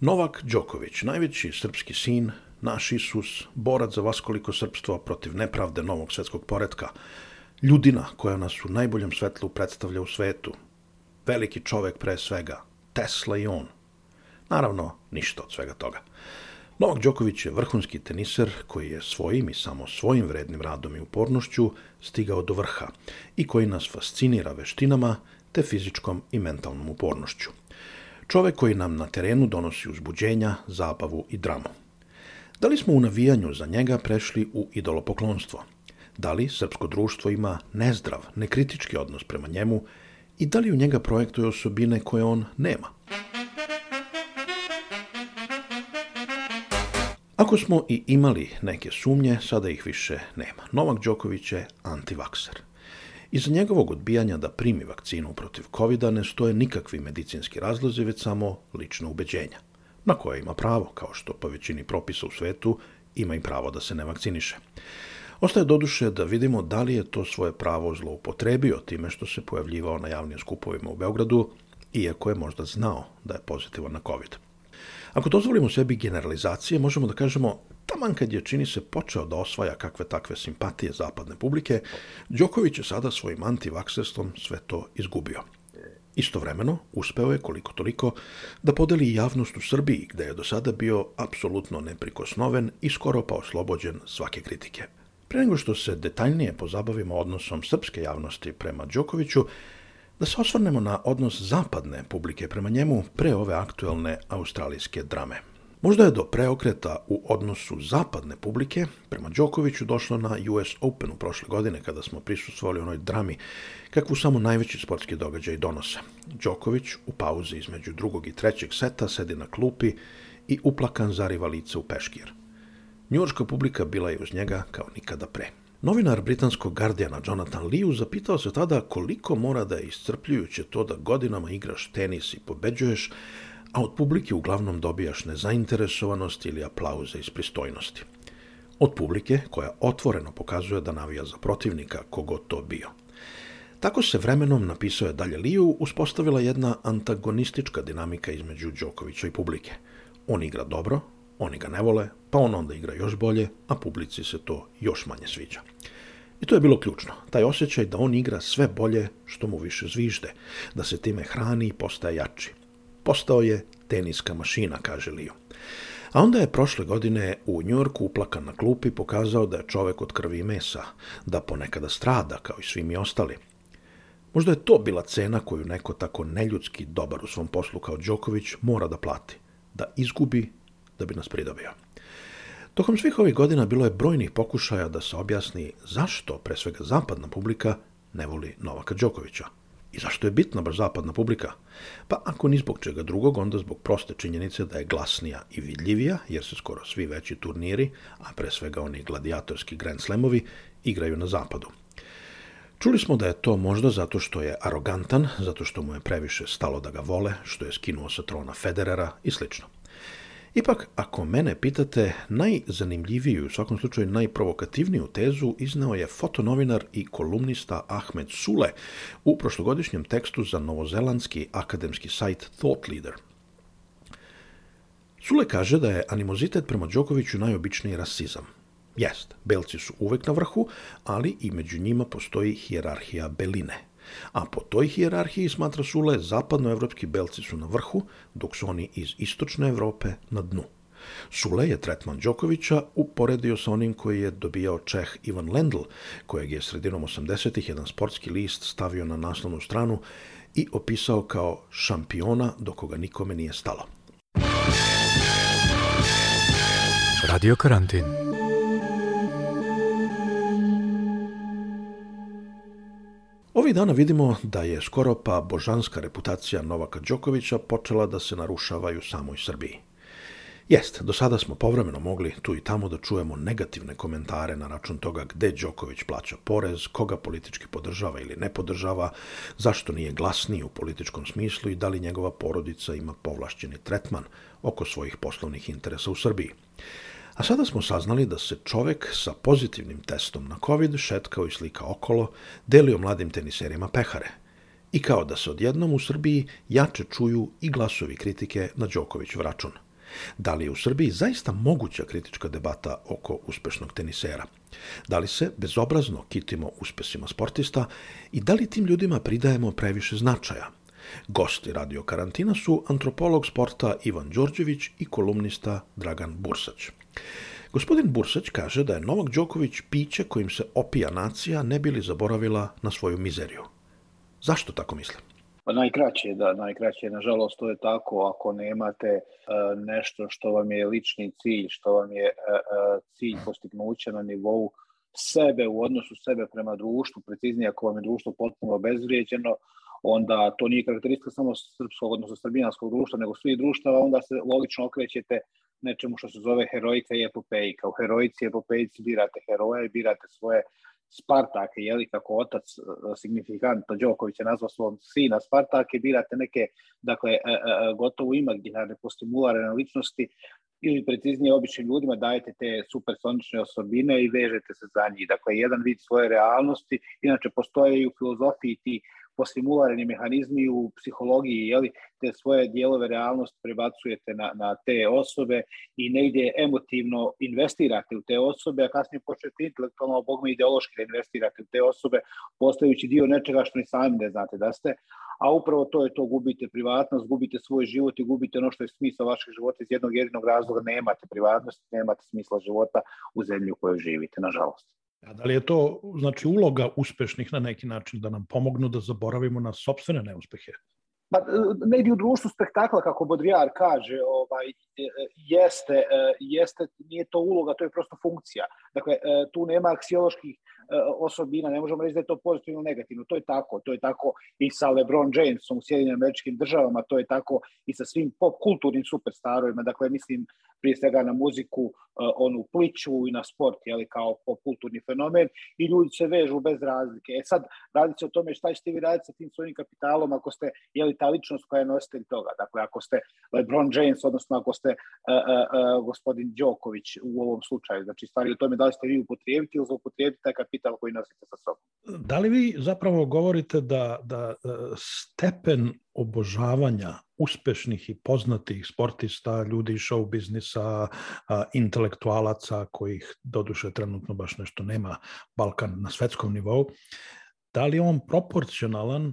Novak Đoković, najveći srpski sin, naš Isus, borac za vaskoliko srpstvo protiv nepravde novog svetskog poretka, ljudina koja nas u najboljem svetlu predstavlja u svetu, veliki čovek pre svega, Tesla i on. Naravno, ništa od svega toga. Novak Đoković je vrhunski teniser koji je svojim i samo svojim vrednim radom i upornošću stigao do vrha i koji nas fascinira veštinama te fizičkom i mentalnom upornošću. Čovek koji nam na terenu donosi uzbuđenja, zabavu i dramu. Da li smo u navijanju za njega prešli u idolopoklonstvo? Da li srpsko društvo ima nezdrav, nekritički odnos prema njemu i da li u njega projektuje osobine koje on nema? Ako smo i imali neke sumnje, sada ih više nema. Novak Đoković je antivakser. Iza njegovog odbijanja da primi vakcinu protiv covid ne stoje nikakvi medicinski razlozi, već samo lično ubeđenja, na koje ima pravo, kao što po većini propisa u svetu ima i pravo da se ne vakciniše. Ostaje doduše da vidimo da li je to svoje pravo zloupotrebio time što se pojavljivao na javnim skupovima u Beogradu, iako je možda znao da je pozitivan na COVID. Ako dozvolimo sebi generalizacije, možemo da kažemo taman kad je čini se počeo da osvaja kakve takve simpatije zapadne publike, Đoković je sada svojim antivakserstvom sve to izgubio. Istovremeno, uspeo je koliko toliko da podeli javnost u Srbiji, gde je do sada bio apsolutno neprikosnoven i skoro pa oslobođen svake kritike. Pre nego što se detaljnije pozabavimo odnosom srpske javnosti prema Đokoviću, da se osvrnemo na odnos zapadne publike prema njemu pre ove aktuelne australijske drame. Možda je do preokreta u odnosu zapadne publike prema Đokoviću došlo na US Openu prošle godine kada smo prisustvovali onoj drami kakvu samo najveći sportski događaj donose. Đoković u pauzi između drugog i trećeg seta sedi na klupi i uplakan zariva lice u peškir. Njurška publika bila je uz njega kao nikada pre. Novinar britanskog Guardiana Jonathan Liu zapitao se tada koliko mora da je iscrpljujuće to da godinama igraš tenis i pobeđuješ, a od publike uglavnom dobijaš nezainteresovanost ili aplauze iz pristojnosti. Od publike koja otvoreno pokazuje da navija za protivnika kogod to bio. Tako se vremenom, napisao je dalje Liu, uspostavila jedna antagonistička dinamika između Đokovića i publike. On igra dobro, Oni ga ne vole, pa on onda igra još bolje, a publici se to još manje sviđa. I to je bilo ključno, taj osjećaj da on igra sve bolje što mu više zvižde, da se time hrani i postaje jači. Postao je teniska mašina, kaže Lio. A onda je prošle godine u Njorku uplakan na klupi pokazao da je čovek od krvi i mesa, da ponekada strada kao i svi mi ostali. Možda je to bila cena koju neko tako neljudski dobar u svom poslu kao Đoković mora da plati, da izgubi da bi nas pridobio. Tokom svih ovih godina bilo je brojnih pokušaja da se objasni zašto, pre svega zapadna publika, ne voli Novaka Đokovića. I zašto je bitna baš zapadna publika? Pa ako ni zbog čega drugog, onda zbog proste činjenice da je glasnija i vidljivija, jer se skoro svi veći turniri, a pre svega oni gladijatorski Grand Slamovi, igraju na zapadu. Čuli smo da je to možda zato što je arogantan, zato što mu je previše stalo da ga vole, što je skinuo sa trona Federera i slično. Ipak, ako mene pitate, najzanimljiviju, u svakom slučaju najprovokativniju tezu izneo je fotonovinar i kolumnista Ahmed Sule u prošlogodišnjem tekstu za novozelandski akademski sajt Thought Leader. Sule kaže da je animozitet prema Đokoviću najobičniji rasizam. Jest, belci su uvek na vrhu, ali i među njima postoji hijerarhija beline. A po toj hijerarhiji, smatra Sule, zapadnoevropski belci su na vrhu, dok su oni iz istočne Evrope na dnu. Sule je tretman Đokovića uporedio sa onim koji je dobijao Čeh Ivan Lendl, kojeg je sredinom 80-ih jedan sportski list stavio na naslovnu stranu i opisao kao šampiona do koga nikome nije stalo. Radio karantin. Ovih dana vidimo da je skoro pa božanska reputacija Novaka Đokovića počela da se narušava i u samoj Srbiji. Jest, do sada smo povremeno mogli tu i tamo da čujemo negativne komentare na račun toga gde Đoković plaća porez, koga politički podržava ili ne podržava, zašto nije glasniji u političkom smislu i da li njegova porodica ima povlašćeni tretman oko svojih poslovnih interesa u Srbiji. A sada smo saznali da se čovek sa pozitivnim testom na COVID šetkao i slika okolo, delio mladim teniserima pehare. I kao da se odjednom u Srbiji jače čuju i glasovi kritike na Đokoviću račun – Da li je u Srbiji zaista moguća kritička debata oko uspešnog tenisera? Da li se bezobrazno kitimo uspesima sportista i da li tim ljudima pridajemo previše značaja? Gosti radio karantina su antropolog sporta Ivan Đorđević i kolumnista Dragan Bursać. Gospodin Bursać kaže da je Novak Đoković piće kojim se opija nacija ne bili zaboravila na svoju mizeriju. Zašto tako mislim? Pa najkraće, da, najkraće. Nažalost, to je tako. Ako nemate uh, nešto što vam je lični cilj, što vam je uh, cilj postignuća na nivou sebe, u odnosu sebe prema društvu, preciznije ako vam je društvo potpuno obezvrijeđeno, onda to nije karakteristika samo srpskog, odnosno srbijanskog društva, nego svih društava, onda se logično okrećete nečemu što se zove herojika i epopejika. U herojici i epopejici birate heroje, birate svoje Spartake, jeli, kako otac e, signifikantno Đoković je nazvao svom sina Spartake, birate neke, dakle, e, e, gotovo imaginarne postimularne ličnosti ili preciznije običnim ljudima dajete te supersonične osobine i vežete se za njih. Dakle, jedan vid svoje realnosti, inače postoje i u filozofiji ti postimularni mehanizmi u psihologiji, jeli, te svoje dijelove realnosti prebacujete na, na te osobe i negdje emotivno investirate u te osobe, a kasnije počnete intelektualno, bogme ideološki da investirate u te osobe, postajući dio nečega što ni sami ne znate da ste, a upravo to je to, gubite privatnost, gubite svoj život i gubite ono što je smisla vašeg života iz jednog jedinog razloga, nemate privatnost, nemate smisla života u zemlji u kojoj živite, nažalost. A da li je to znači uloga uspešnih na neki način da nam pomognu da zaboravimo na sobstvene neuspehe? Pa, negdje u društvu spektakla, kako Bodrijar kaže, ovaj, jeste, jeste, nije to uloga, to je prosto funkcija. Dakle, tu nema aksioloških osobina, ne možemo reći da je to pozitivno ili negativno. To je tako, to je tako i sa LeBron Jamesom u Sjedinim američkim državama, to je tako i sa svim pop kulturnim superstarovima. Dakle, mislim prije svega na muziku, onu pliču i na sport, jeli, kao pop kulturni fenomen i ljudi se vežu bez razlike. E sad, radi se o tome šta ćete vi raditi sa tim svojim kapitalom ako ste, jeli, ta ličnost koja je nositelj toga. Dakle, ako ste LeBron James, odnosno ako ste uh, uh, uh, gospodin Đoković u ovom slučaju. Znači, stvari o tome da li ste vi upotrijebiti ili zaupotrijebiti taj kapital koji nosite sa sobom. Da li vi zapravo govorite da, da stepen obožavanja uspešnih i poznatih sportista, ljudi iz show biznisa, intelektualaca kojih doduše trenutno baš nešto nema Balkan na svetskom nivou, da li on proporcionalan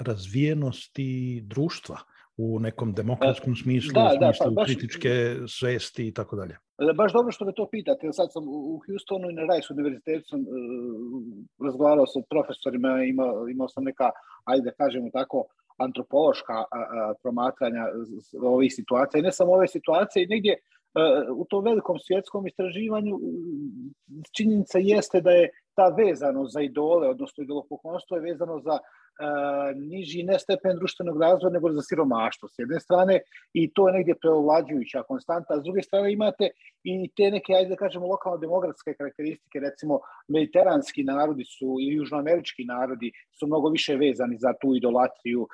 razvijenosti društva? U nekom demokratskom smislu, da, u smislu da, pa, baš, kritičke svesti i tako dalje. Baš dobro što me to pitate. Sad sam u Houstonu i na Rice univerzitetu sam uh, razgovarao sa profesorima, imao, imao sam neka, ajde da kažemo tako, antropološka a, a, promatranja ovih situacija. I ne samo ove situacije, i negdje a, u tom velikom svjetskom istraživanju činjenica jeste da je ta vezano za idole, odnosno idolopoklonstvo je vezano za uh, niži ne stepen društvenog razvoja nego za siromaštvo s jedne strane i to je negdje preovlađujuća konstanta, a s druge strane imate i te neke, ajde da kažemo, lokalno demografske karakteristike, recimo mediteranski narodi su i južnoamerički narodi su mnogo više vezani za tu idolatriju,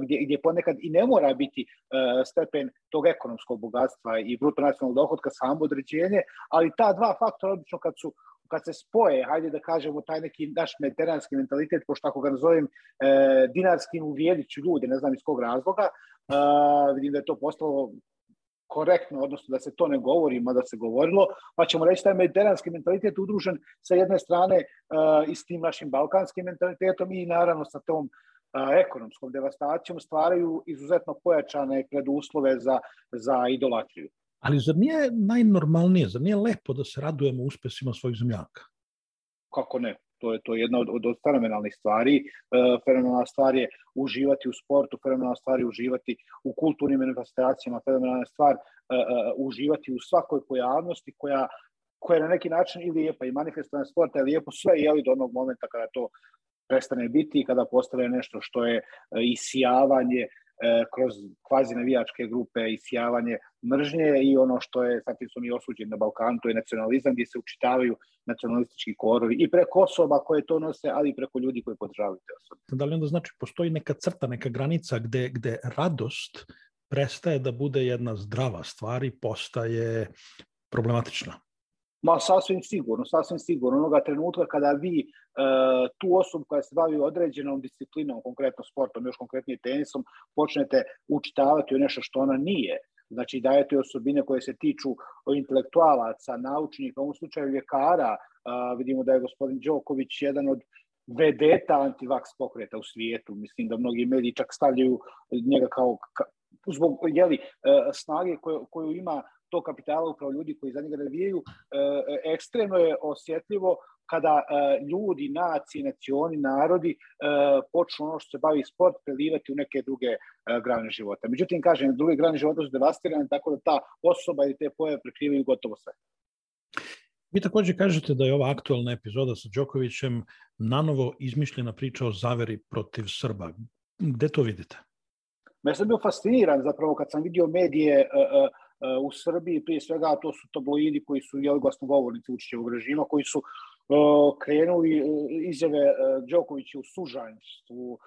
gdje, gdje ponekad i ne mora biti stepen tog ekonomskog bogatstva i bruto nacionalnog dohodka samo određenje, ali ta dva faktora obično kad su kad se spoje, hajde da kažemo, taj neki naš mediteranski mentalitet, pošto ako ga nazovem e, dinarskim uvijediću ljude, ne znam iz kog razloga, e, vidim da je to postalo korektno, odnosno da se to ne govori, mada se govorilo, pa ćemo reći da je mediteranski mentalitet udružen sa jedne strane uh, i s tim našim balkanskim mentalitetom i naravno sa tom uh, ekonomskom devastacijom stvaraju izuzetno pojačane preduslove za, za idolatriju. Ali zar nije najnormalnije, zar nije lepo da se radujemo uspesima svojih zemljaka? Kako ne? To je to je jedna od, od, od fenomenalnih stvari. E, fenomenalna stvar je uživati u sportu, fenomenalna stvar je uživati u kulturnim manifestacijama, fenomenalna stvar e, e, uživati u svakoj pojavnosti koja koja je na neki način i lijepa i manifestovana sporta je lijepo sve je li do onog momenta kada to prestane biti i kada postane nešto što je e, isijavanje kroz kvazi navijačke grupe i sjavanje mržnje i ono što je, sad su mi osuđeni na Balkanu, to je nacionalizam gdje se učitavaju nacionalistički korovi i preko osoba koje to nose, ali i preko ljudi koji podržavaju te osobe. Da li onda znači postoji neka crta, neka granica gde, gde radost prestaje da bude jedna zdrava stvar i postaje problematična? Ma sasvim sigurno, sasvim sigurno. Onoga trenutka kada vi e, tu osobu koja se bavi određenom disciplinom, konkretno sportom, još konkretnije tenisom, počnete učitavati o nešto što ona nije, znači dajete osobine koje se tiču intelektualaca, naučnika, u ovom slučaju ljekara, a, vidimo da je gospodin Đoković jedan od vedeta antivaks pokreta u svijetu. Mislim da mnogi mediji čak stavljaju njega kao, ka, zbog jeli, e, snage koju, koju ima to kapitala upravo ljudi koji za njega navijaju, e, ekstremno je osjetljivo kada e, ljudi, nacije, nacioni, narodi e, počnu ono što se bavi sport prelivati u neke druge grane života. Međutim, kažem, druge grane života su devastirane, tako da ta osoba ili te pojave prekrivaju gotovo sve. Vi takođe kažete da je ova aktualna epizoda sa Đokovićem nanovo izmišljena priča o zaveri protiv Srba. Gde to vidite? Ja sam bio fasciniran zapravo kad sam vidio medije uh, uh, u Srbiji, prije svega to su tabloidi koji su jeli glasnogovornici Vučićevog režima, koji su uh, krenuli uh, izjave Đokovića u sužanjstvu,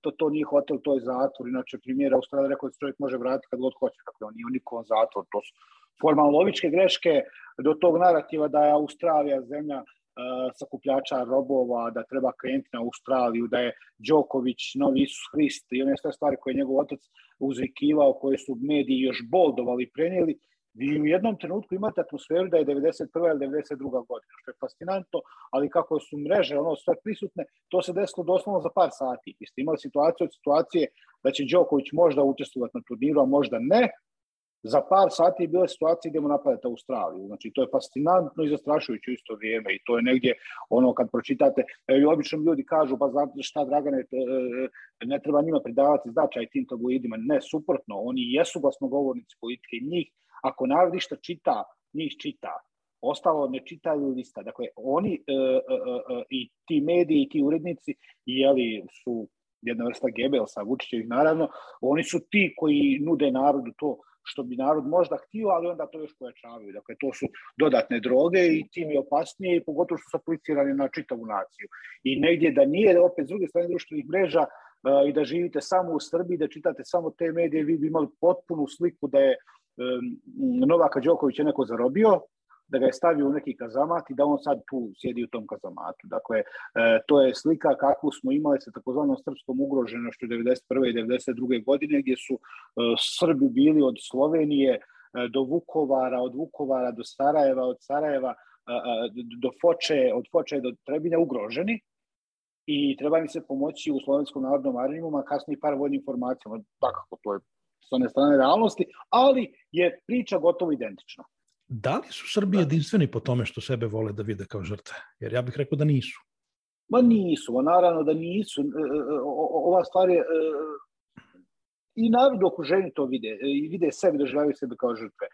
to, to nije hotel, to je zatvor, inače premijera Australija rekao da se čovjek može vratiti kad god hoće, dakle on nije nikovan zatvor, to su formalno lovičke greške. Do tog narativa da je Australija zemlja sakupljača robova, da treba krenuti na Australiju, da je Đoković, novi Isus Hrist i one sve stvari koje je njegov otac uzvikivao, koje su mediji još boldovali prenijeli, vi u jednom trenutku imate atmosferu da je 91. ili 92. godina, što je fascinantno, ali kako su mreže ono sve prisutne, to se desilo doslovno za par sati. Vi ste imali situaciju od situacije da će Đoković možda učestvovati na turniru, a možda ne, za par sati je bila situacija gdje mu napadate Australiju. Znači, to je fascinantno i zastrašujuće isto vrijeme i to je negdje ono kad pročitate, e, obično ljudi kažu, pa znate šta Dragane, e, ne treba njima pridavati značaj tim tabloidima. Ne, suprotno, oni jesu glasnogovornici politike njih, ako narod išta čita, njih čita. Ostalo ne čitaju lista. Dakle, oni e, e, e, e i ti mediji i ti urednici jeli, su jedna vrsta Gebelsa, Vučićevih naravno, oni su ti koji nude narodu to što bi narod možda htio, ali onda to još pojačavaju. Dakle, to su dodatne droge i tim je opasnije i pogotovo što su aplicirani na čitavu naciju. I negdje da nije, opet s druge strane društvenih mreža, uh, i da živite samo u Srbiji, da čitate samo te medije, vi bi imali potpunu sliku da je Novaka Đoković je neko zarobio, da ga je stavio u neki kazamat i da on sad tu sjedi u tom kazamatu. Dakle, e, to je slika kakvu smo imali sa takozvanom srpskom ugroženošću 91. i 92. godine, gdje su e, Srbi bili od Slovenije e, do Vukovara, od Vukovara do Sarajeva, od Sarajeva do Foče, od Foče do Trebinja ugroženi i treba mi se pomoći u Slovenskom narodnom armijumu, a kasnije par vojnim informacijama. Dakako, to je s one strane realnosti, ali je priča gotovo identična. Da li su Srbi jedinstveni po tome što sebe vole da vide kao žrtve? Jer ja bih rekao da nisu. Ma nisu, a naravno da nisu. E, e, ova stvar je... E, I narod u okruženju to vide. I vide sebe, doživljavaju sebe kao žrtve.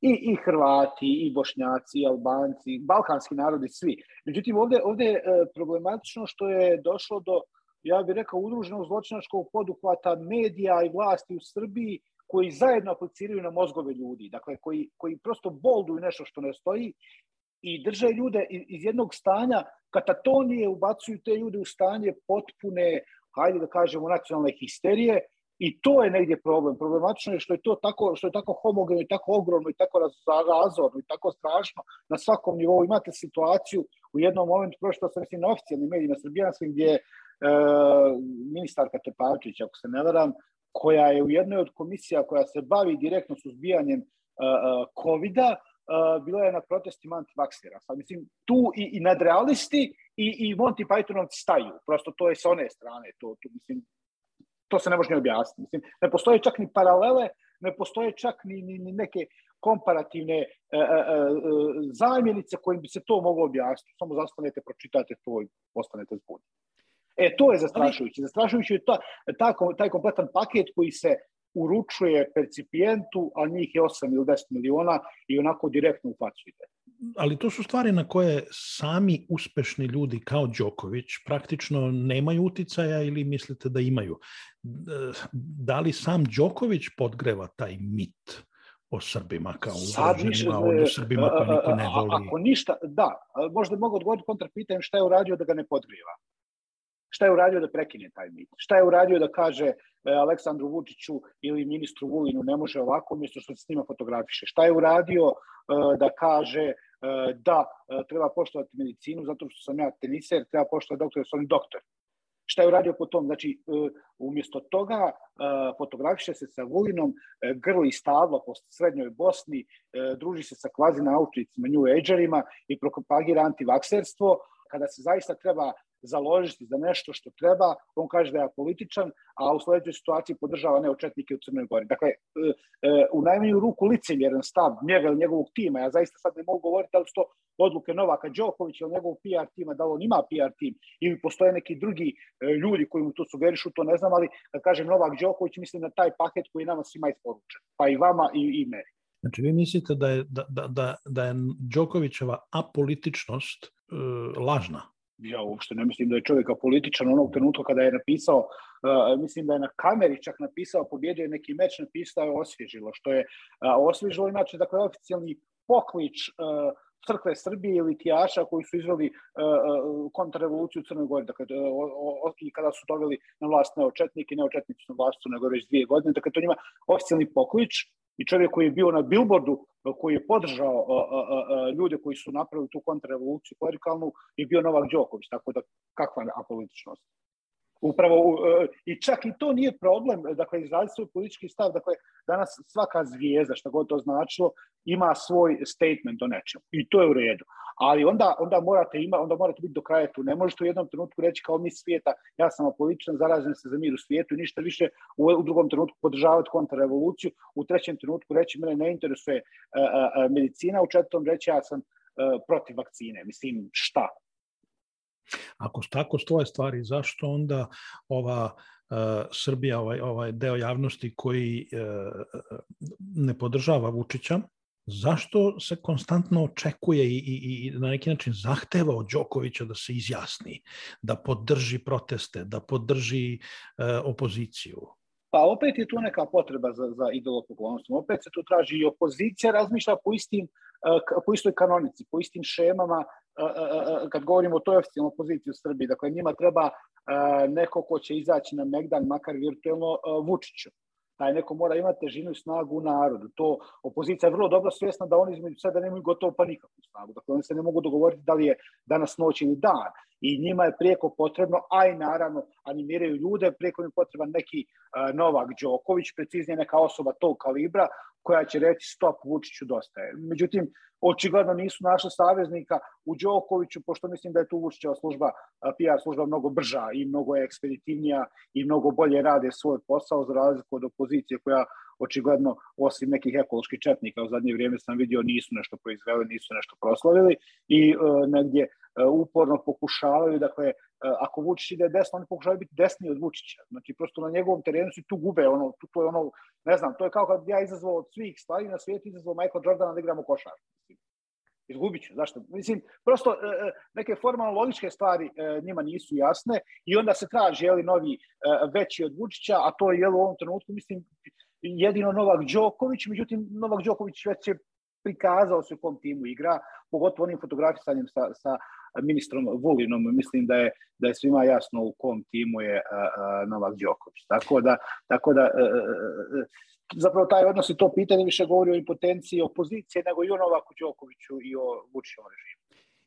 I, I Hrvati, i Bošnjaci, i Albanci, balkanski narodi, svi. Međutim, ovde, ovde je problematično što je došlo do, ja bih rekao, udruženog zločinačkog poduhvata medija i vlasti u Srbiji koji zajedno apliciraju na mozgove ljudi, dakle koji, koji prosto bolduju nešto što ne stoji i drže ljude iz jednog stanja katatonije, ubacuju te ljude u stanje potpune, hajde da kažemo, nacionalne histerije i to je negdje problem. Problematično je što je to tako, što je tako homogeno i tako ogromno i tako razorno i tako strašno na svakom nivou. Imate situaciju u jednom momentu, prošto sam mislim na oficijalnim medijima srbijanskim, gdje je e, ministarka Tepavčić, ako se ne varam, koja je u jednoj od komisija koja se bavi direktno suzbijanjem COVID-a, bila je na protestima antivaksera. Sad, mislim, tu i, i nadrealisti i, i Monty Pythonovci staju. Prosto to je sa one strane. To, to, mislim, to se ne može ni objasniti. Mislim, ne postoje čak ni paralele, ne postoje čak ni, ni, ni neke komparativne e, e, e, zamjenice kojim bi se to moglo objasniti. Samo zastanete, pročitate to i ostanete zbunjeni. E, to je zastrašujuće. Zastrašujuće je ta, ta, taj kompletan paket koji se uručuje percipijentu, a njih je 8 ili 10 miliona i onako direktno u facu ide. Ali to su stvari na koje sami uspešni ljudi kao Đoković praktično nemaju uticaja ili mislite da imaju? Da li sam Đoković podgreva taj mit o Srbima kao ugroženima, o Srbima koji niko ne voli? Ako ništa, da. Možda mogu odgovoriti kontra pitanjem šta je uradio da ga ne podgreva. Šta je uradio da prekine taj mit? Šta je uradio da kaže e, Aleksandru Vučiću ili ministru Vulinu ne može ovako umjesto što se s njima fotografiše? Šta je uradio e, da kaže e, da treba poštovati medicinu zato što sam ja teniser, treba poštovati doktor, jer oni doktor. Šta je uradio po tom? Znači, umjesto toga fotografiše se sa Vulinom, grli stabla po srednjoj Bosni, druži se sa kvazi naučnicima, new agerima i propagira antivakserstvo, kada se zaista treba založiti za nešto što treba, on kaže da je političan, a u sledećoj situaciji podržava neočetnike u Crnoj Gori. Dakle, e, e, u najmanju ruku licemjeran stav njega ili njegovog tima, ja zaista sad ne mogu govoriti da li su to odluke Novaka Đokovića ili njegovog PR tima, da li on ima PR tim ili postoje neki drugi e, ljudi koji mu to sugerišu, to ne znam, ali da kažem Novak Đoković, mislim na taj paket koji nama svima isporučen, pa i vama i, i meni. Znači, vi mislite da je, da, da, da je Đokovićeva apolitičnost e, lažna? Ja uopšte ne mislim da je čovjek političan onog trenutka kada je napisao, uh, mislim da je na kameri čak napisao, pobjedio je neki meč, napisao je osvježilo, što je uh, osvježilo, inače, dakle, oficijalni poklič uh, crkve Srbije ili tijaša koji su izveli uh, kontrarevoluciju u Crnoj Gori, dakle, o, o, i kada su doveli na vlast neočetnike, neočetnici na vlast u Crnoj Gori već dvije godine, dakle, to njima oficijalni poklič i čovjek koji je bio na billboardu, koji je podržao a, a, a, ljude koji su napravili tu kontrarevoluciju klerikalnu, je bio Novak Đoković, tako da kakva apolitičnost. Upravo, e, i čak i to nije problem, dakle, izraziti svoj politički stav, dakle, danas svaka zvijezda, šta god to značilo, ima svoj statement o nečemu. I to je u redu. Ali onda, onda, morate ima, onda morate biti do kraja tu. Ne možete u jednom trenutku reći kao mi svijeta, ja sam apolitičan, zaražen se za mir u svijetu i ništa više u, u drugom trenutku podržavati kontrarevoluciju, u trećem trenutku reći mene ne interesuje uh, uh, medicina, u četvrtom reći ja sam uh, protiv vakcine. Mislim, šta? Ako tako stoje stvari, zašto onda ova uh, Srbija, ovaj, ovaj deo javnosti koji uh, ne podržava Vučića, zašto se konstantno očekuje i, i, i na neki način zahteva od Đokovića da se izjasni, da podrži proteste, da podrži uh, opoziciju? Pa opet je tu neka potreba za, za idolopoklonstvom. Opet se tu traži i opozicija razmišlja po istim po istoj kanonici, po istim šemama, kad govorimo o toj oficijalnoj opoziciji u Srbiji. Dakle, njima treba neko ko će izaći na Megdan, makar virtualno Vučiću. Taj neko mora imati težinu i snagu u narodu. To opozicija je vrlo dobro svjesna da oni između sada nemaju gotovo pa nikakvu snagu. Dakle, oni se ne mogu dogovoriti da li je danas noć ili dan. I njima je prijeko potrebno, a i naravno animiraju ljude, prijeko im potreban neki uh, Novak Đoković, preciznije neka osoba tog kalibra koja će reći stop Vučiću dosta je. Međutim, očigledno nisu našli saveznika u Đokoviću, pošto mislim da je tu Vučićeva služba, PR služba mnogo brža i mnogo je ekspeditivnija i mnogo bolje rade svoj posao za razliku od opozicije koja očigledno osim nekih ekoloških četnika u zadnje vrijeme sam vidio nisu nešto proizveli, nisu nešto proslavili i e, negdje e, uporno pokušavaju, dakle, e, ako Vučić ide desno, oni pokušavaju biti desni od Vučića. Znači, prosto na njegovom terenu su tu gube, ono, tu, to je ono, ne znam, to je kao kad ja izazvao od svih stvari na svijetu, izazvao Michael Jordana da igramo košar. Izgubit ću, zašto? Mislim, prosto neke formalno logičke stvari njima nisu jasne i onda se traži, jeli, novi veći od Vučića, a to je, jel, u ovom trenutku, mislim, jedino Novak Đoković, međutim Novak Đoković već je prikazao se u kom timu igra, pogotovo onim fotografisanjem sa, sa ministrom Vulinom, mislim da je, da je svima jasno u kom timu je a, a, Novak Đoković. Tako da, tako da a, zapravo taj odnos i to pitanje više govori o impotenciji opozicije nego i o Novaku Đokoviću i o Vučićevom režimu.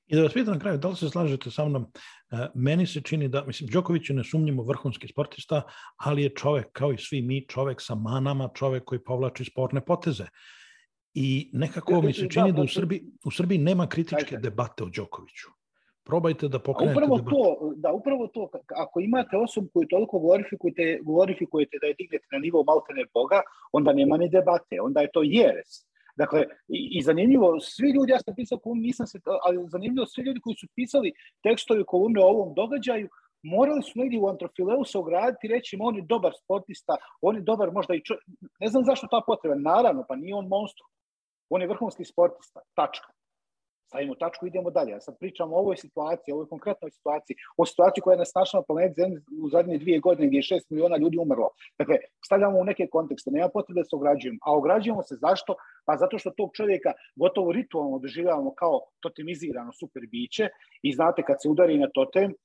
I da vas pitam na kraju, da li se slažete sa mnom, e, meni se čini da, mislim, Đoković je nesumnjivo vrhunski sportista, ali je čovek, kao i svi mi, čovek sa manama, čovek koji povlači sporne poteze. I nekako mi se Da, čini da da, u Srbiji, u Srbiji nema kritičke debate o Đokoviću. Probajte da pokrenete upravo debatu. to, da, upravo to, ako imate osobu koju toliko glorifikujete, glorifikujete da je dignete na nivo maltene Boga, onda nema ni debate, onda je to jeres. Dakle, i, i zanimljivo, svi ljudi, ja sam pisao kolumnu, nisam se, ali zanimljivo, svi ljudi koji su pisali tekstove kolumne o ovom događaju, morali su negdje u Antrofileu se ograditi i reći on je dobar sportista, on je dobar možda i čo... Ne znam zašto ta potreba, naravno, pa nije on monstrum. On je vrhunski sportista, tačka. Stavimo tačku i idemo dalje. Ja sad pričam o ovoj situaciji, o ovoj konkretnoj situaciji, o situaciji koja je nas našla na planeti Zemlji u zadnje dvije godine gdje je šest miliona ljudi umrlo. Dakle, stavljamo u neke kontekste, nema potrebe da se ograđujemo. A ograđujemo se zašto? Pa zato što tog čovjeka gotovo ritualno doživljavamo kao totemizirano super biće i znate kad se udari na totem, e,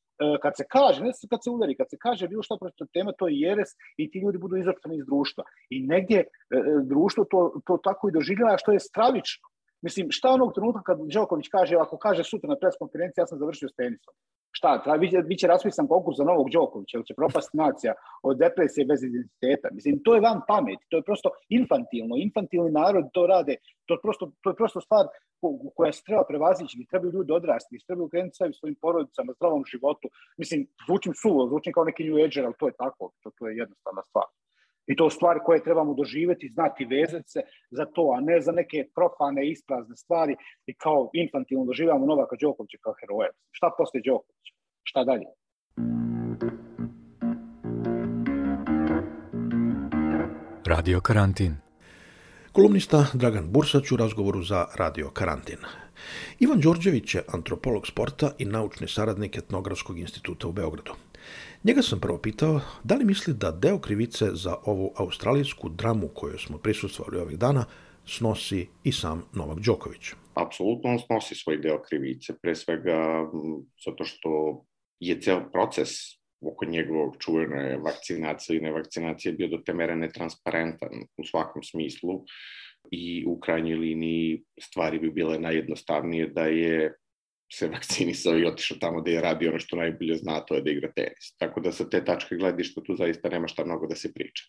kad se kaže, ne kad se udari, kad se kaže bilo što protiv tema, to je jeres i ti ljudi budu izraptani iz društva. I negdje e, e, društvo to, to tako i doživljava što je stravično. Mislim, šta onog trenutka kad Đoković kaže, ako kaže sutra na pres konferenciji, ja sam završio s tenisom. Šta, treba, biće, biće raspisan konkurs za novog Đokovića, ili će propast nacija od depresije bez identiteta. Mislim, to je van pameti, to je prosto infantilno. Infantilni narod to rade, to je prosto, to je prosto stvar ko- koja se treba prevazići, gdje trebaju ljudi odrasti, gdje trebaju krenuti svojim, svojim porodicama, zdravom životu. Mislim, zvučim suvo, zvučim kao neki New Ager, ali to je tako, to, to je jednostavna stvar. I to stvari koje trebamo doživjeti, znati vezati se za to, a ne za neke profane, isprazne stvari i kao infantilno doživljamo Novaka Đokovića kao heroja. Šta posle Đokovića? Šta dalje? Radio karantin. Kolumnista Dragan Bursać u razgovoru za Radio Karantin. Ivan Đorđević je antropolog sporta i naučni saradnik Etnografskog instituta u Beogradu. Njega sam prvo pitao da li misli da deo krivice za ovu australijsku dramu koju smo prisustvovali ovih dana snosi i sam Novak Đoković. apsolutno on snosi svoj deo krivice, pre svega zato što je ceo proces oko njegovog čuvene vakcinacije i nevakcinacije bio do te mere netransparentan u svakom smislu i u krajnjoj liniji stvari bi bile najjednostavnije da je se vakcinisao i otišao tamo da je radio ono što najbolje zna, to je da igra tenis. Tako da sa te tačke gledišta tu zaista nema šta mnogo da se priča.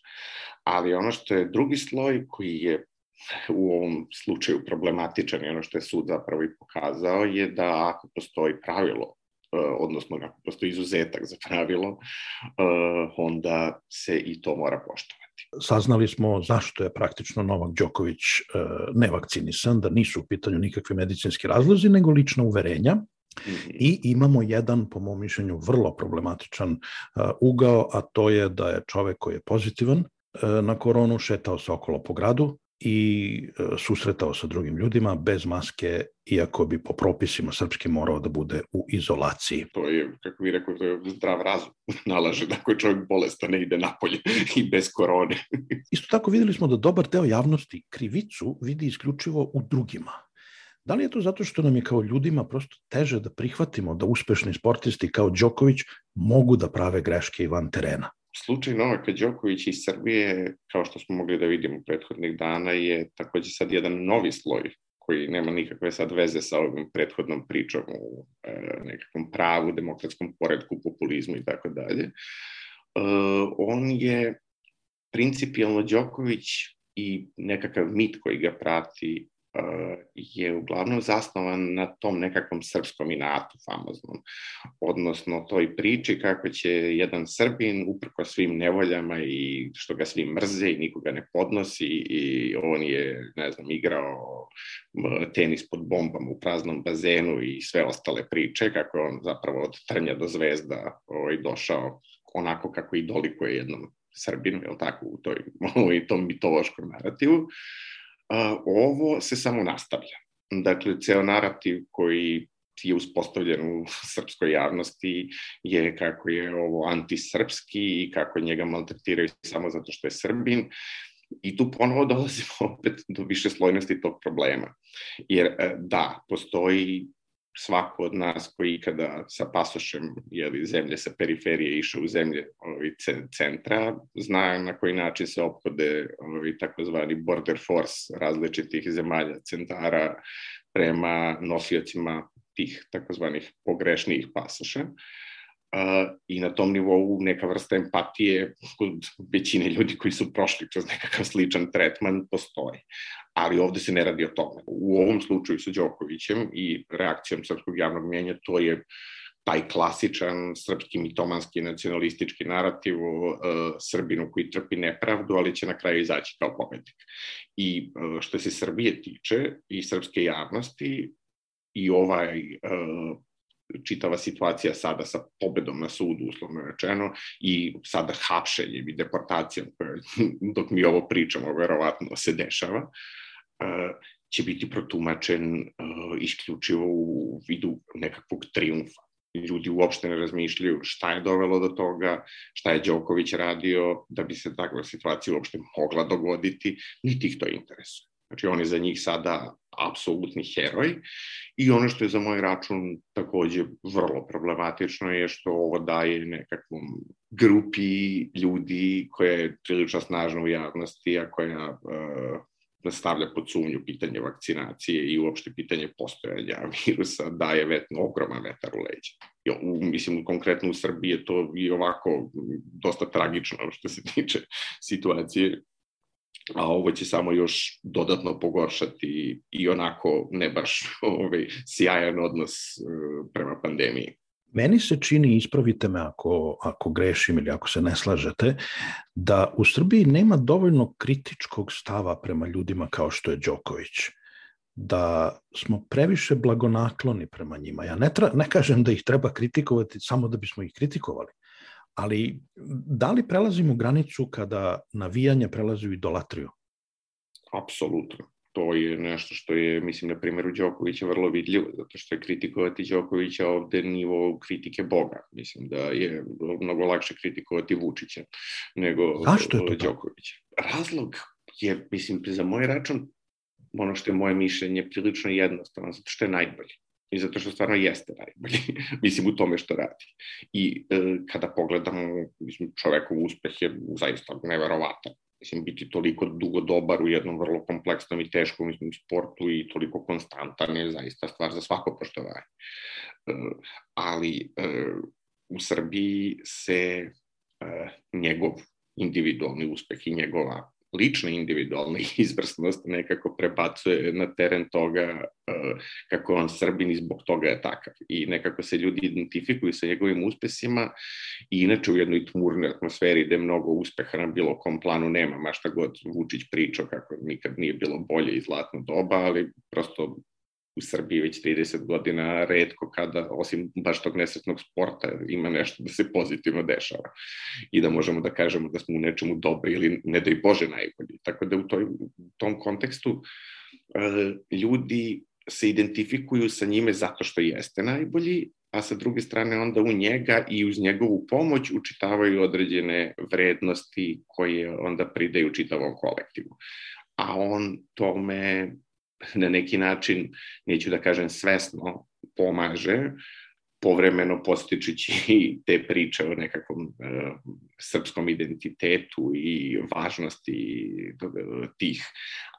Ali ono što je drugi sloj koji je u ovom slučaju problematičan i ono što je sud zapravo i pokazao je da ako postoji pravilo, e, odnosno ako postoji izuzetak za pravilo, e, onda se i to mora poštovati. Saznali smo zašto je praktično Novak Đoković e, nevakcinisan, da nisu u pitanju nikakvi medicinski razlozi, nego lična uverenja. I imamo jedan, po mom mišljenju, vrlo problematičan uh, ugao, a to je da je čovek koji je pozitivan uh, na koronu šetao se okolo po gradu i uh, susretao sa drugim ljudima bez maske, iako bi po propisima srpskim morao da bude u izolaciji. To je, kako vi rekao, to je zdrav razum nalaže da ako je čovjek bolestan ne ide napolje i bez korone. Isto tako videli smo da dobar deo javnosti krivicu vidi isključivo u drugima. Da li je to zato što nam je kao ljudima prosto teže da prihvatimo da uspešni sportisti kao Đoković mogu da prave greške i van terena? Slučaj Novaka Đokovića iz Srbije, kao što smo mogli da vidimo prethodnih dana, je takođe sad jedan novi sloj koji nema nikakve sad veze sa ovim prethodnom pričom o e, nekakvom pravu, demokratskom poredku, populizmu i tako dalje. E, on je principijalno Đoković i nekakav mit koji ga prati je uglavnom zasnovan na tom nekakvom srpskom inatu famoznom, odnosno toj priči kako će jedan Srbin uprko svim nevoljama i što ga svi mrze i nikoga ne podnosi i on je, ne znam, igrao tenis pod bombama u praznom bazenu i sve ostale priče, kako on zapravo od trnja do zvezda ovaj, došao onako kako i dolikuje jednom Srbinu, je li tako, u, toj, u tom mitološkom narativu. A, ovo se samo nastavlja. Dakle, ceo narativ koji je uspostavljen u srpskoj javnosti je kako je ovo antisrpski i kako njega maltretiraju samo zato što je Srbin. I tu ponovo dolazimo opet do više slojnosti tog problema. Jer da, postoji svako od nas koji ikada sa pasošem jeli, zemlje sa periferije išao u zemlje ovi, centra, zna na koji način se ophode ovi, takozvani border force različitih zemalja, centara prema nosiocima tih takozvanih pogrešnijih pasoša. Uh, I na tom nivou neka vrsta empatije kod većine ljudi koji su prošli kroz nekakav sličan tretman postoji. Ali ovde se ne radi o tome. U ovom slučaju sa Đokovićem i reakcijom srpskog javnog mjenja to je taj klasičan srpski mitomanski nacionalistički narativ o uh, Srbinu koji trpi nepravdu, ali će na kraju izaći kao pobednik. I uh, što se Srbije tiče i srpske javnosti, i ovaj uh, čitava situacija sada sa pobedom na sudu, uslovno rečeno, i sada hapšenjem i deportacijom, dok mi ovo pričamo, verovatno se dešava, uh, će biti protumačen uh, isključivo u vidu nekakvog triumfa ljudi uopšte ne razmišljaju šta je dovelo do toga, šta je Đoković radio da bi se takva situacija uopšte mogla dogoditi, niti ih to interesuje. Znači, on je za njih sada apsolutni heroj i ono što je za moj račun takođe vrlo problematično je što ovo daje nekakvom grupi ljudi koja je prilično snažna u javnosti, a koja uh, da stavlja pod sumnju pitanje vakcinacije i uopšte pitanje postojanja virusa daje vet, ogroman vetar u leđa. U, mislim, konkretno u Srbiji je to i ovako dosta tragično što se tiče situacije a ovo će samo još dodatno pogoršati i onako ne baš ovaj, sjajan odnos e, prema pandemiji. Meni se čini, ispravite me ako, ako grešim ili ako se ne slažete, da u Srbiji nema dovoljno kritičkog stava prema ljudima kao što je Đoković. Da smo previše blagonakloni prema njima. Ja ne, tra, ne kažem da ih treba kritikovati samo da bismo ih kritikovali, ali da li prelazimo granicu kada navijanje prelazi u idolatriju? Apsolutno to je nešto što je, mislim, na primjeru Đokovića vrlo vidljivo, zato što je kritikovati Đokovića ovde nivo kritike Boga. Mislim da je mnogo lakše kritikovati Vučića nego Zašto je to Đokovića. Razlog je, mislim, za moj račun, ono što je moje mišljenje prilično jednostavno, zato što je najbolji i zato što stvarno jeste najbolji, mislim, u tome što radi. I e, kada pogledamo, mislim, čovekov uspeh je zaista neverovatan mislim, biti toliko dugo dobar u jednom vrlo kompleksnom i teškom mislim, sportu i toliko konstantan je zaista stvar za svako poštovanje. E, ali e, u Srbiji se e, njegov individualni uspeh i njegova lična individualna izvrsnost nekako prebacuje na teren toga uh, kako on Srbin i zbog toga je takav. I nekako se ljudi identifikuju sa njegovim uspesima i inače u jednoj tmurnoj atmosferi gde mnogo uspeha na bilo kom planu nema, ma šta god Vučić pričao kako nikad nije bilo bolje i zlatno doba, ali prosto u Srbiji već 30 godina redko kada, osim baš tog nesretnog sporta, ima nešto da se pozitivno dešava i da možemo da kažemo da smo u nečemu dobri ili ne da i Bože najbolji. Tako da u, toj, u tom kontekstu uh, ljudi se identifikuju sa njime zato što jeste najbolji, a sa druge strane onda u njega i uz njegovu pomoć učitavaju određene vrednosti koje onda pridaju čitavom kolektivu. A on tome na neki način, neću da kažem svesno, pomaže, povremeno postičući te priče o nekakvom uh, srpskom identitetu i važnosti tih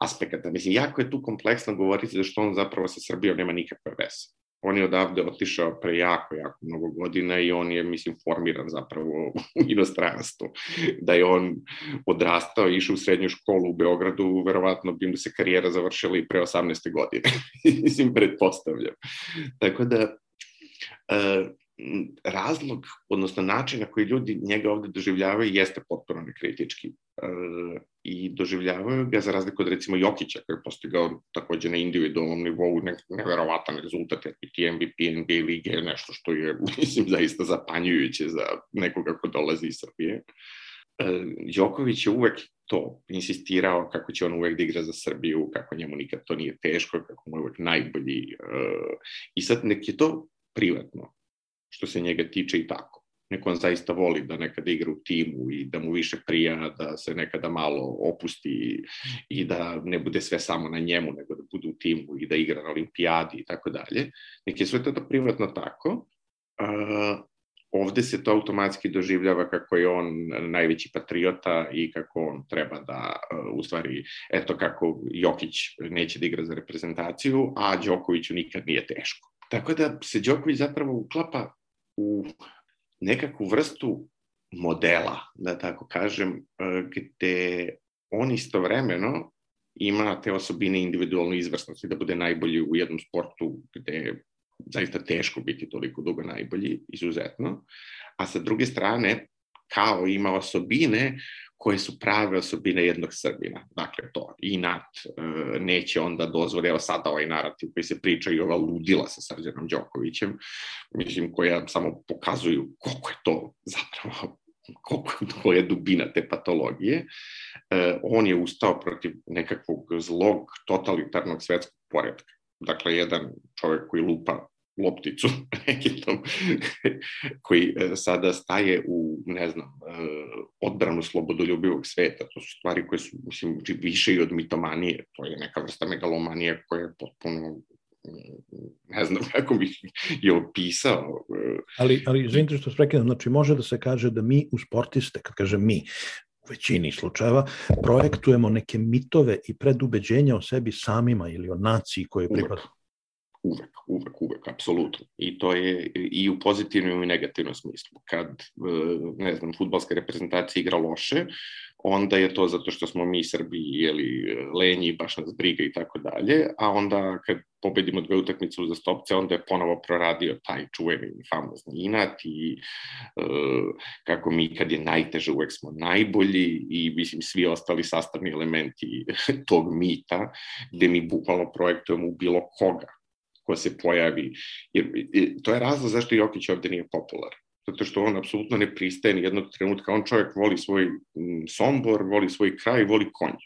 aspekata. Mislim, jako je tu kompleksno govoriti zašto on zapravo sa Srbijom nema nikakve veze on je odavde otišao pre jako, jako mnogo godina i on je, mislim, formiran zapravo u inostranstvu. Da je on odrastao i išao u srednju školu u Beogradu, verovatno bi mu se karijera završila i pre 18. godine. mislim, pretpostavljam. Tako da, uh, razlog, odnosno način na koji ljudi njega ovde doživljavaju jeste potpuno nekritički. E, I doživljavaju ga za razliku od recimo Jokića koji je postigao takođe na individualnom nivou ne, neverovatan rezultat, jer biti MVP NBA lige je nešto što je, mislim, zaista zapanjujuće za nekoga ko dolazi iz Srbije. E, Đoković je uvek to insistirao kako će on uvek da igra za Srbiju, kako njemu nikad to nije teško, kako mu je uvek najbolji. E, I sad nek je to privatno što se njega tiče i tako. Neko on zaista voli da nekada igra u timu i da mu više prija, da se nekada malo opusti i da ne bude sve samo na njemu, nego da bude u timu i da igra na olimpijadi i tako dalje. Nek je sve to privatno tako, a, ovde se to automatski doživljava kako je on najveći patriota i kako on treba da, u stvari, eto kako Jokić neće da igra za reprezentaciju, a Đokoviću nikad nije teško tako da se Đoković zapravo uklapa u nekakvu vrstu modela, da tako kažem, gde on istovremeno ima te osobine individualne izvrsnosti, da bude najbolji u jednom sportu gde je zaista teško biti toliko dugo najbolji, izuzetno, a sa druge strane, kao ima osobine koje su prave osobine jednog Srbina. Dakle, to inat e, neće onda dozvoli, evo sada ovaj narativ koji se priča i ova ludila sa Srđanom Đokovićem, mislim, koja samo pokazuju koliko je to zapravo koliko je dubina te patologije, e, on je ustao protiv nekakvog zlog totalitarnog svetskog poredka. Dakle, jedan čovek koji lupa lopticu nekitom, koji e, sada staje u, ne znam, e, odbranu slobodoljubivog sveta. To su stvari koje su, mislim, više i od mitomanije. To je neka vrsta megalomanije koja je potpuno ne znam kako bih je opisao. E. Ali, ali izvinite što prekidam, znači može da se kaže da mi u sportiste, kad kažem mi, u većini slučajeva, projektujemo neke mitove i predubeđenja o sebi samima ili o naciji koje pripadamo. Uvek, uvek, uvek, apsolutno. I to je i u pozitivnom i negativnom smislu. Kad, e, ne znam, futbalska reprezentacija igra loše, onda je to zato što smo mi Srbi jeli, lenji, baš nas briga i tako dalje, a onda kad pobedimo dve utakmice za stopce, onda je ponovo proradio taj čuveni famozni inat i uh, kako mi kad je najteže uvek smo najbolji i mislim svi ostali sastavni elementi tog mita gde mi bukvalno projektujemo u bilo koga ko se pojavi. Jer, to je razlog zašto Jokić ovde nije popularan zato što on apsolutno ne pristaje ni jednog trenutka. On čovjek voli svoj sombor, voli svoj kraj, voli konj.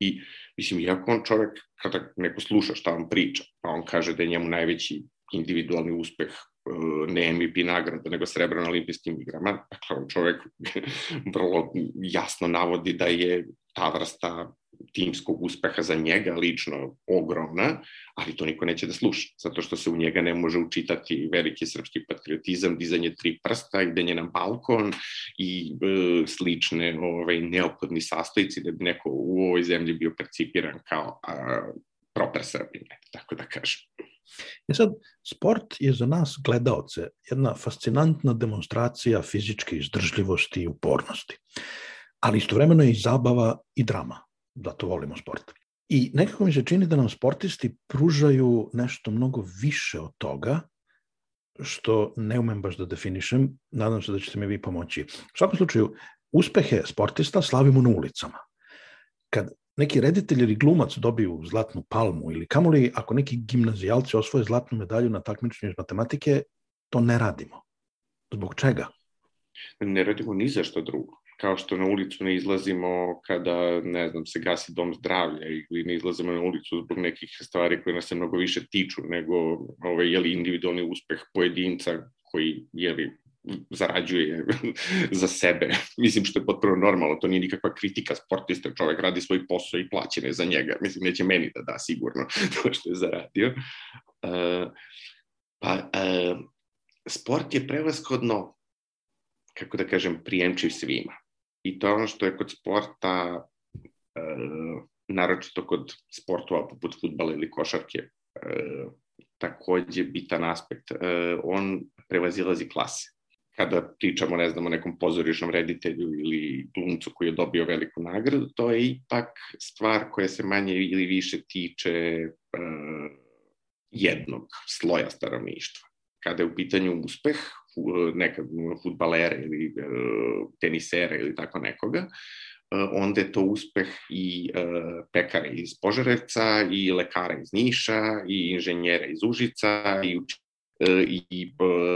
I, mislim, iako on čovjek, kada neko sluša šta on priča, pa on kaže da je njemu najveći individualni uspeh e, ne MVP nagrada, nego srebro na olimpijskim igrama. Dakle, on čovjek vrlo jasno navodi da je ta vrsta timskog uspeha za njega lično ogromna, ali to niko neće da sluša, zato što se u njega ne može učitati veliki srpski patriotizam, dizanje tri prsta, idenje na balkon i e, slične ovaj, neophodni sastojci da bi neko u ovoj zemlji bio percipiran kao a, proper Srbin, tako da kažem. E sad, sport je za nas gledaoce jedna fascinantna demonstracija fizičke izdržljivosti i upornosti, ali istovremeno je i zabava i drama zato volimo sport. I nekako mi se čini da nam sportisti pružaju nešto mnogo više od toga, što ne umem baš da definišem, nadam se da ćete mi vi pomoći. U svakom slučaju, uspehe sportista slavimo na ulicama. Kad neki reditelj ili glumac dobiju zlatnu palmu ili kamoli ako neki gimnazijalci osvoje zlatnu medalju na takmičenju iz matematike, to ne radimo. Zbog čega? Ne radimo ni za što drugo kao što na ulicu ne izlazimo kada, ne znam, se gasi dom zdravlja ili ne izlazimo na ulicu zbog nekih stvari koje nas se mnogo više tiču nego ovaj, jeli, individualni uspeh pojedinca koji jeli, zarađuje za sebe. Mislim što je potpuno normalno, to nije nikakva kritika sportista, čovek radi svoj posao i plaćene za njega. Mislim, neće meni da da sigurno to što je zaradio. Uh, pa, uh, sport je prevaskodno, kako da kažem, prijemčiv svima. I to je ono što je kod sporta, e, naročito kod sportova poput futbala ili košarke, e, takođe bitan aspekt. E, on prevazilazi klase. Kada pričamo, ne znam, o nekom pozorišnom reditelju ili glumcu koji je dobio veliku nagradu, to je ipak stvar koja se manje ili više tiče e, jednog sloja stanovništva kada je u pitanju uspeh nekad futbalera ili e, tenisera ili tako nekoga, e, onda je to uspeh i e, pekara iz Požarevca, i lekara iz Niša, i inženjera iz Užica, i E, i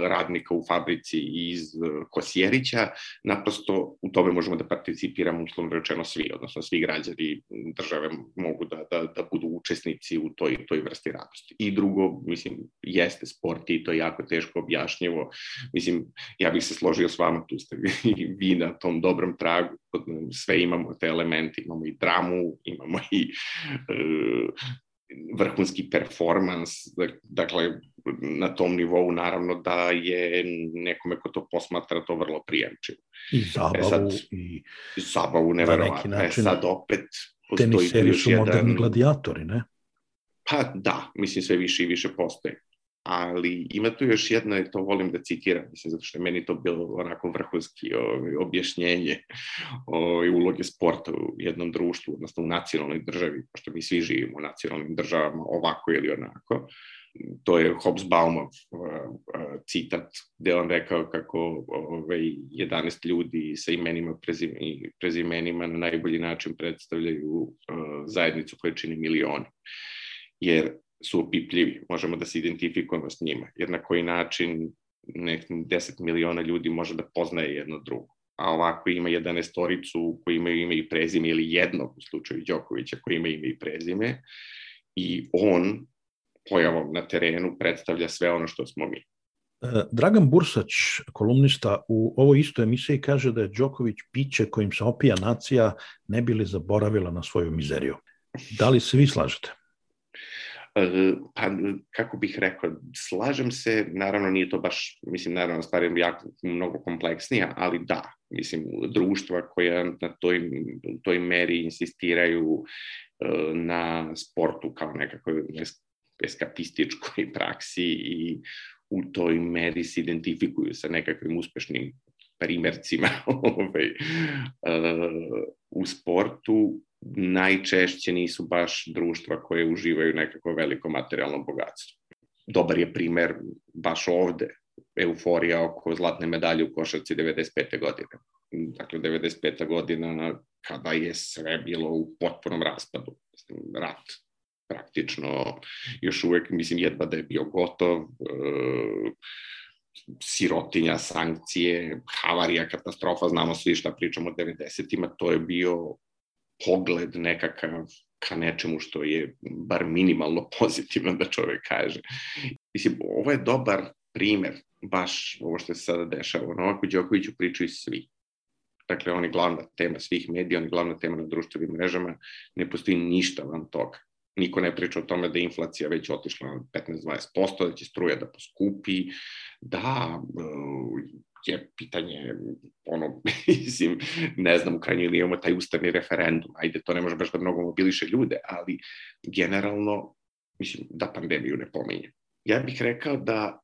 radnika u fabrici iz e, Kosjerića, naprosto u tome možemo da participiramo uslovno rečeno svi, odnosno svi građani države mogu da, da, da budu učesnici u toj, toj vrsti radosti. I drugo, mislim, jeste sport i to je jako teško objašnjivo. Mislim, ja bih se složio s vama, tu ste vi na tom dobrom tragu, sve imamo te elemente, imamo i dramu, imamo i uh, vrhunski performans, dakle, na tom nivou naravno da je nekome ko to posmatra to vrlo prijemčivo. I zabavu. E sad, i zabavu, neverovatno. E sad opet teniseri su moderni gladijatori, ne? Pa da, mislim sve više i više postoje. ali ima tu još jedno, i to volim da citiram, mislim, zato što je meni to bilo onako vrhunski ovaj, objašnjenje ovaj, uloge sporta u jednom društvu, odnosno u nacionalnoj državi, pošto mi svi živimo u nacionalnim državama ovako ili onako. To je Hobsbawmov uh, uh, citat, gde on rekao kako ovaj, 11 ljudi sa imenima i prezimenima na najbolji način predstavljaju uh, zajednicu koja čini milioni. Jer su opipljivi, možemo da se identifikujemo s njima, jer na koji način nek 10 miliona ljudi može da poznaje jedno drugo. A ovako ima 11 storicu koji imaju ime i prezime ili jednog u slučaju Đokovića koji ima ime i prezime i on pojavom na terenu predstavlja sve ono što smo mi. E, Dragan Bursać, kolumnista, u ovoj istoj emisiji kaže da je Đoković piće kojim se opija nacija ne bili zaboravila na svoju mizeriju. Da li se vi slažete? E, pa, kako bih rekao, slažem se, naravno nije to baš, mislim, naravno stvar je jako mnogo kompleksnija, ali da, mislim, društva koja na toj, toj meri insistiraju e, na sportu kao nekakvoj eskapističkoj praksi i u toj meri se identifikuju sa nekakvim uspešnim primercima ovaj, uh, u sportu najčešće nisu baš društva koje uživaju nekako veliko materijalno bogatstvo. Dobar je primer baš ovde, euforija oko zlatne medalje u košarci 95. godine. Dakle, 95. godina kada je sve bilo u potpunom raspadu. Rat praktično još uvek, mislim, jedva da je bio gotov, e, sirotinja, sankcije, havarija, katastrofa, znamo svi šta pričamo o 90-ima, to je bio pogled nekakav ka nečemu što je bar minimalno pozitivno da čovek kaže. Mislim, ovo je dobar primer, baš ovo što se sada dešava. Novaku Đokoviću pričaju svi. Dakle, on je glavna tema svih medija, on je glavna tema na društvenim mrežama, ne postoji ništa van toga. Niko ne priča o tome da je inflacija već otišla na 15-20%, da će struja da poskupi, da je pitanje, ono, mislim, ne znam, u krajnjoj imamo taj ustavni referendum, ajde, to ne može baš da mnogo mobiliše ljude, ali generalno, mislim, da pandemiju ne pominje. Ja bih rekao da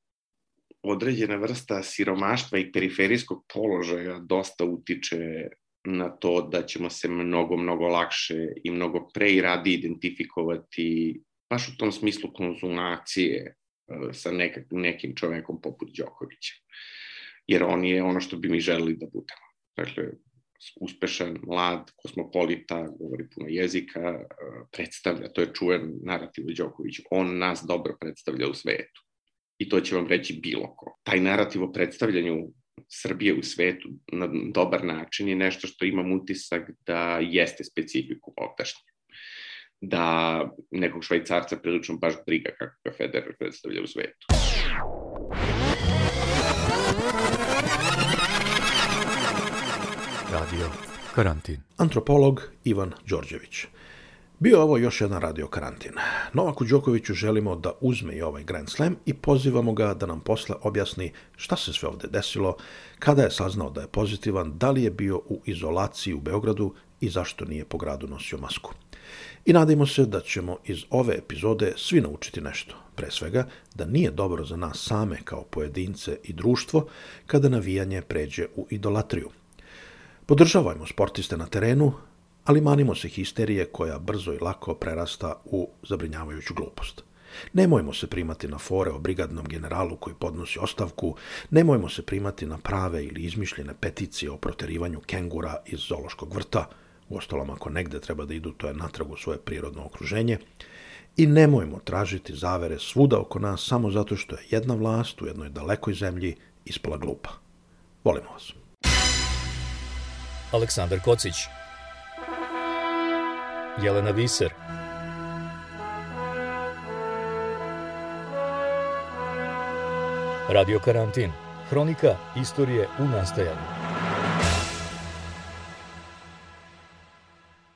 određena vrsta siromaštva i periferijskog položaja dosta utiče na to da ćemo se mnogo, mnogo lakše i mnogo pre i radi identifikovati baš u tom smislu konzumacije e, sa nekak, nekim čovekom poput Đokovića jer on je ono što bi mi želeli da budemo. Dakle, uspešan, mlad, kosmopolita, govori puno jezika, e, predstavlja, to je čuven narativ Đoković, on nas dobro predstavlja u svetu. I to će vam reći bilo ko. Taj narativ o predstavljanju Srbije u svetu na dobar način je nešto što imam utisak da jeste specifiku ovdašnje. Da nekog švajcarca prilično baš briga kako ga Federer predstavlja u svetu. Radio Karantin. Antropolog Ivan Đorđević. Bio ovo još jedan radio karantin. Novaku Đokoviću želimo da uzme i ovaj Grand Slam i pozivamo ga da nam posle objasni šta se sve ovde desilo, kada je saznao da je pozitivan, da li je bio u izolaciji u Beogradu i zašto nije po gradu nosio masku. I nadimo se da ćemo iz ove epizode svi naučiti nešto. Pre svega, da nije dobro za nas same kao pojedince i društvo kada navijanje pređe u idolatriju – Podržavajmo sportiste na terenu, ali manimo se histerije koja brzo i lako prerasta u zabrinjavajuću glupost. Nemojmo se primati na fore o brigadnom generalu koji podnosi ostavku, nemojmo se primati na prave ili izmišljene peticije o proterivanju kengura iz zološkog vrta, u ostalom ako negde treba da idu, to je natrag u svoje prirodno okruženje, i nemojmo tražiti zavere svuda oko nas samo zato što je jedna vlast u jednoj dalekoj zemlji ispala glupa. Volimo vas. Aleksandar Kocić Jelena Viser. Radio Karantin. Hronika istorije u nastajanju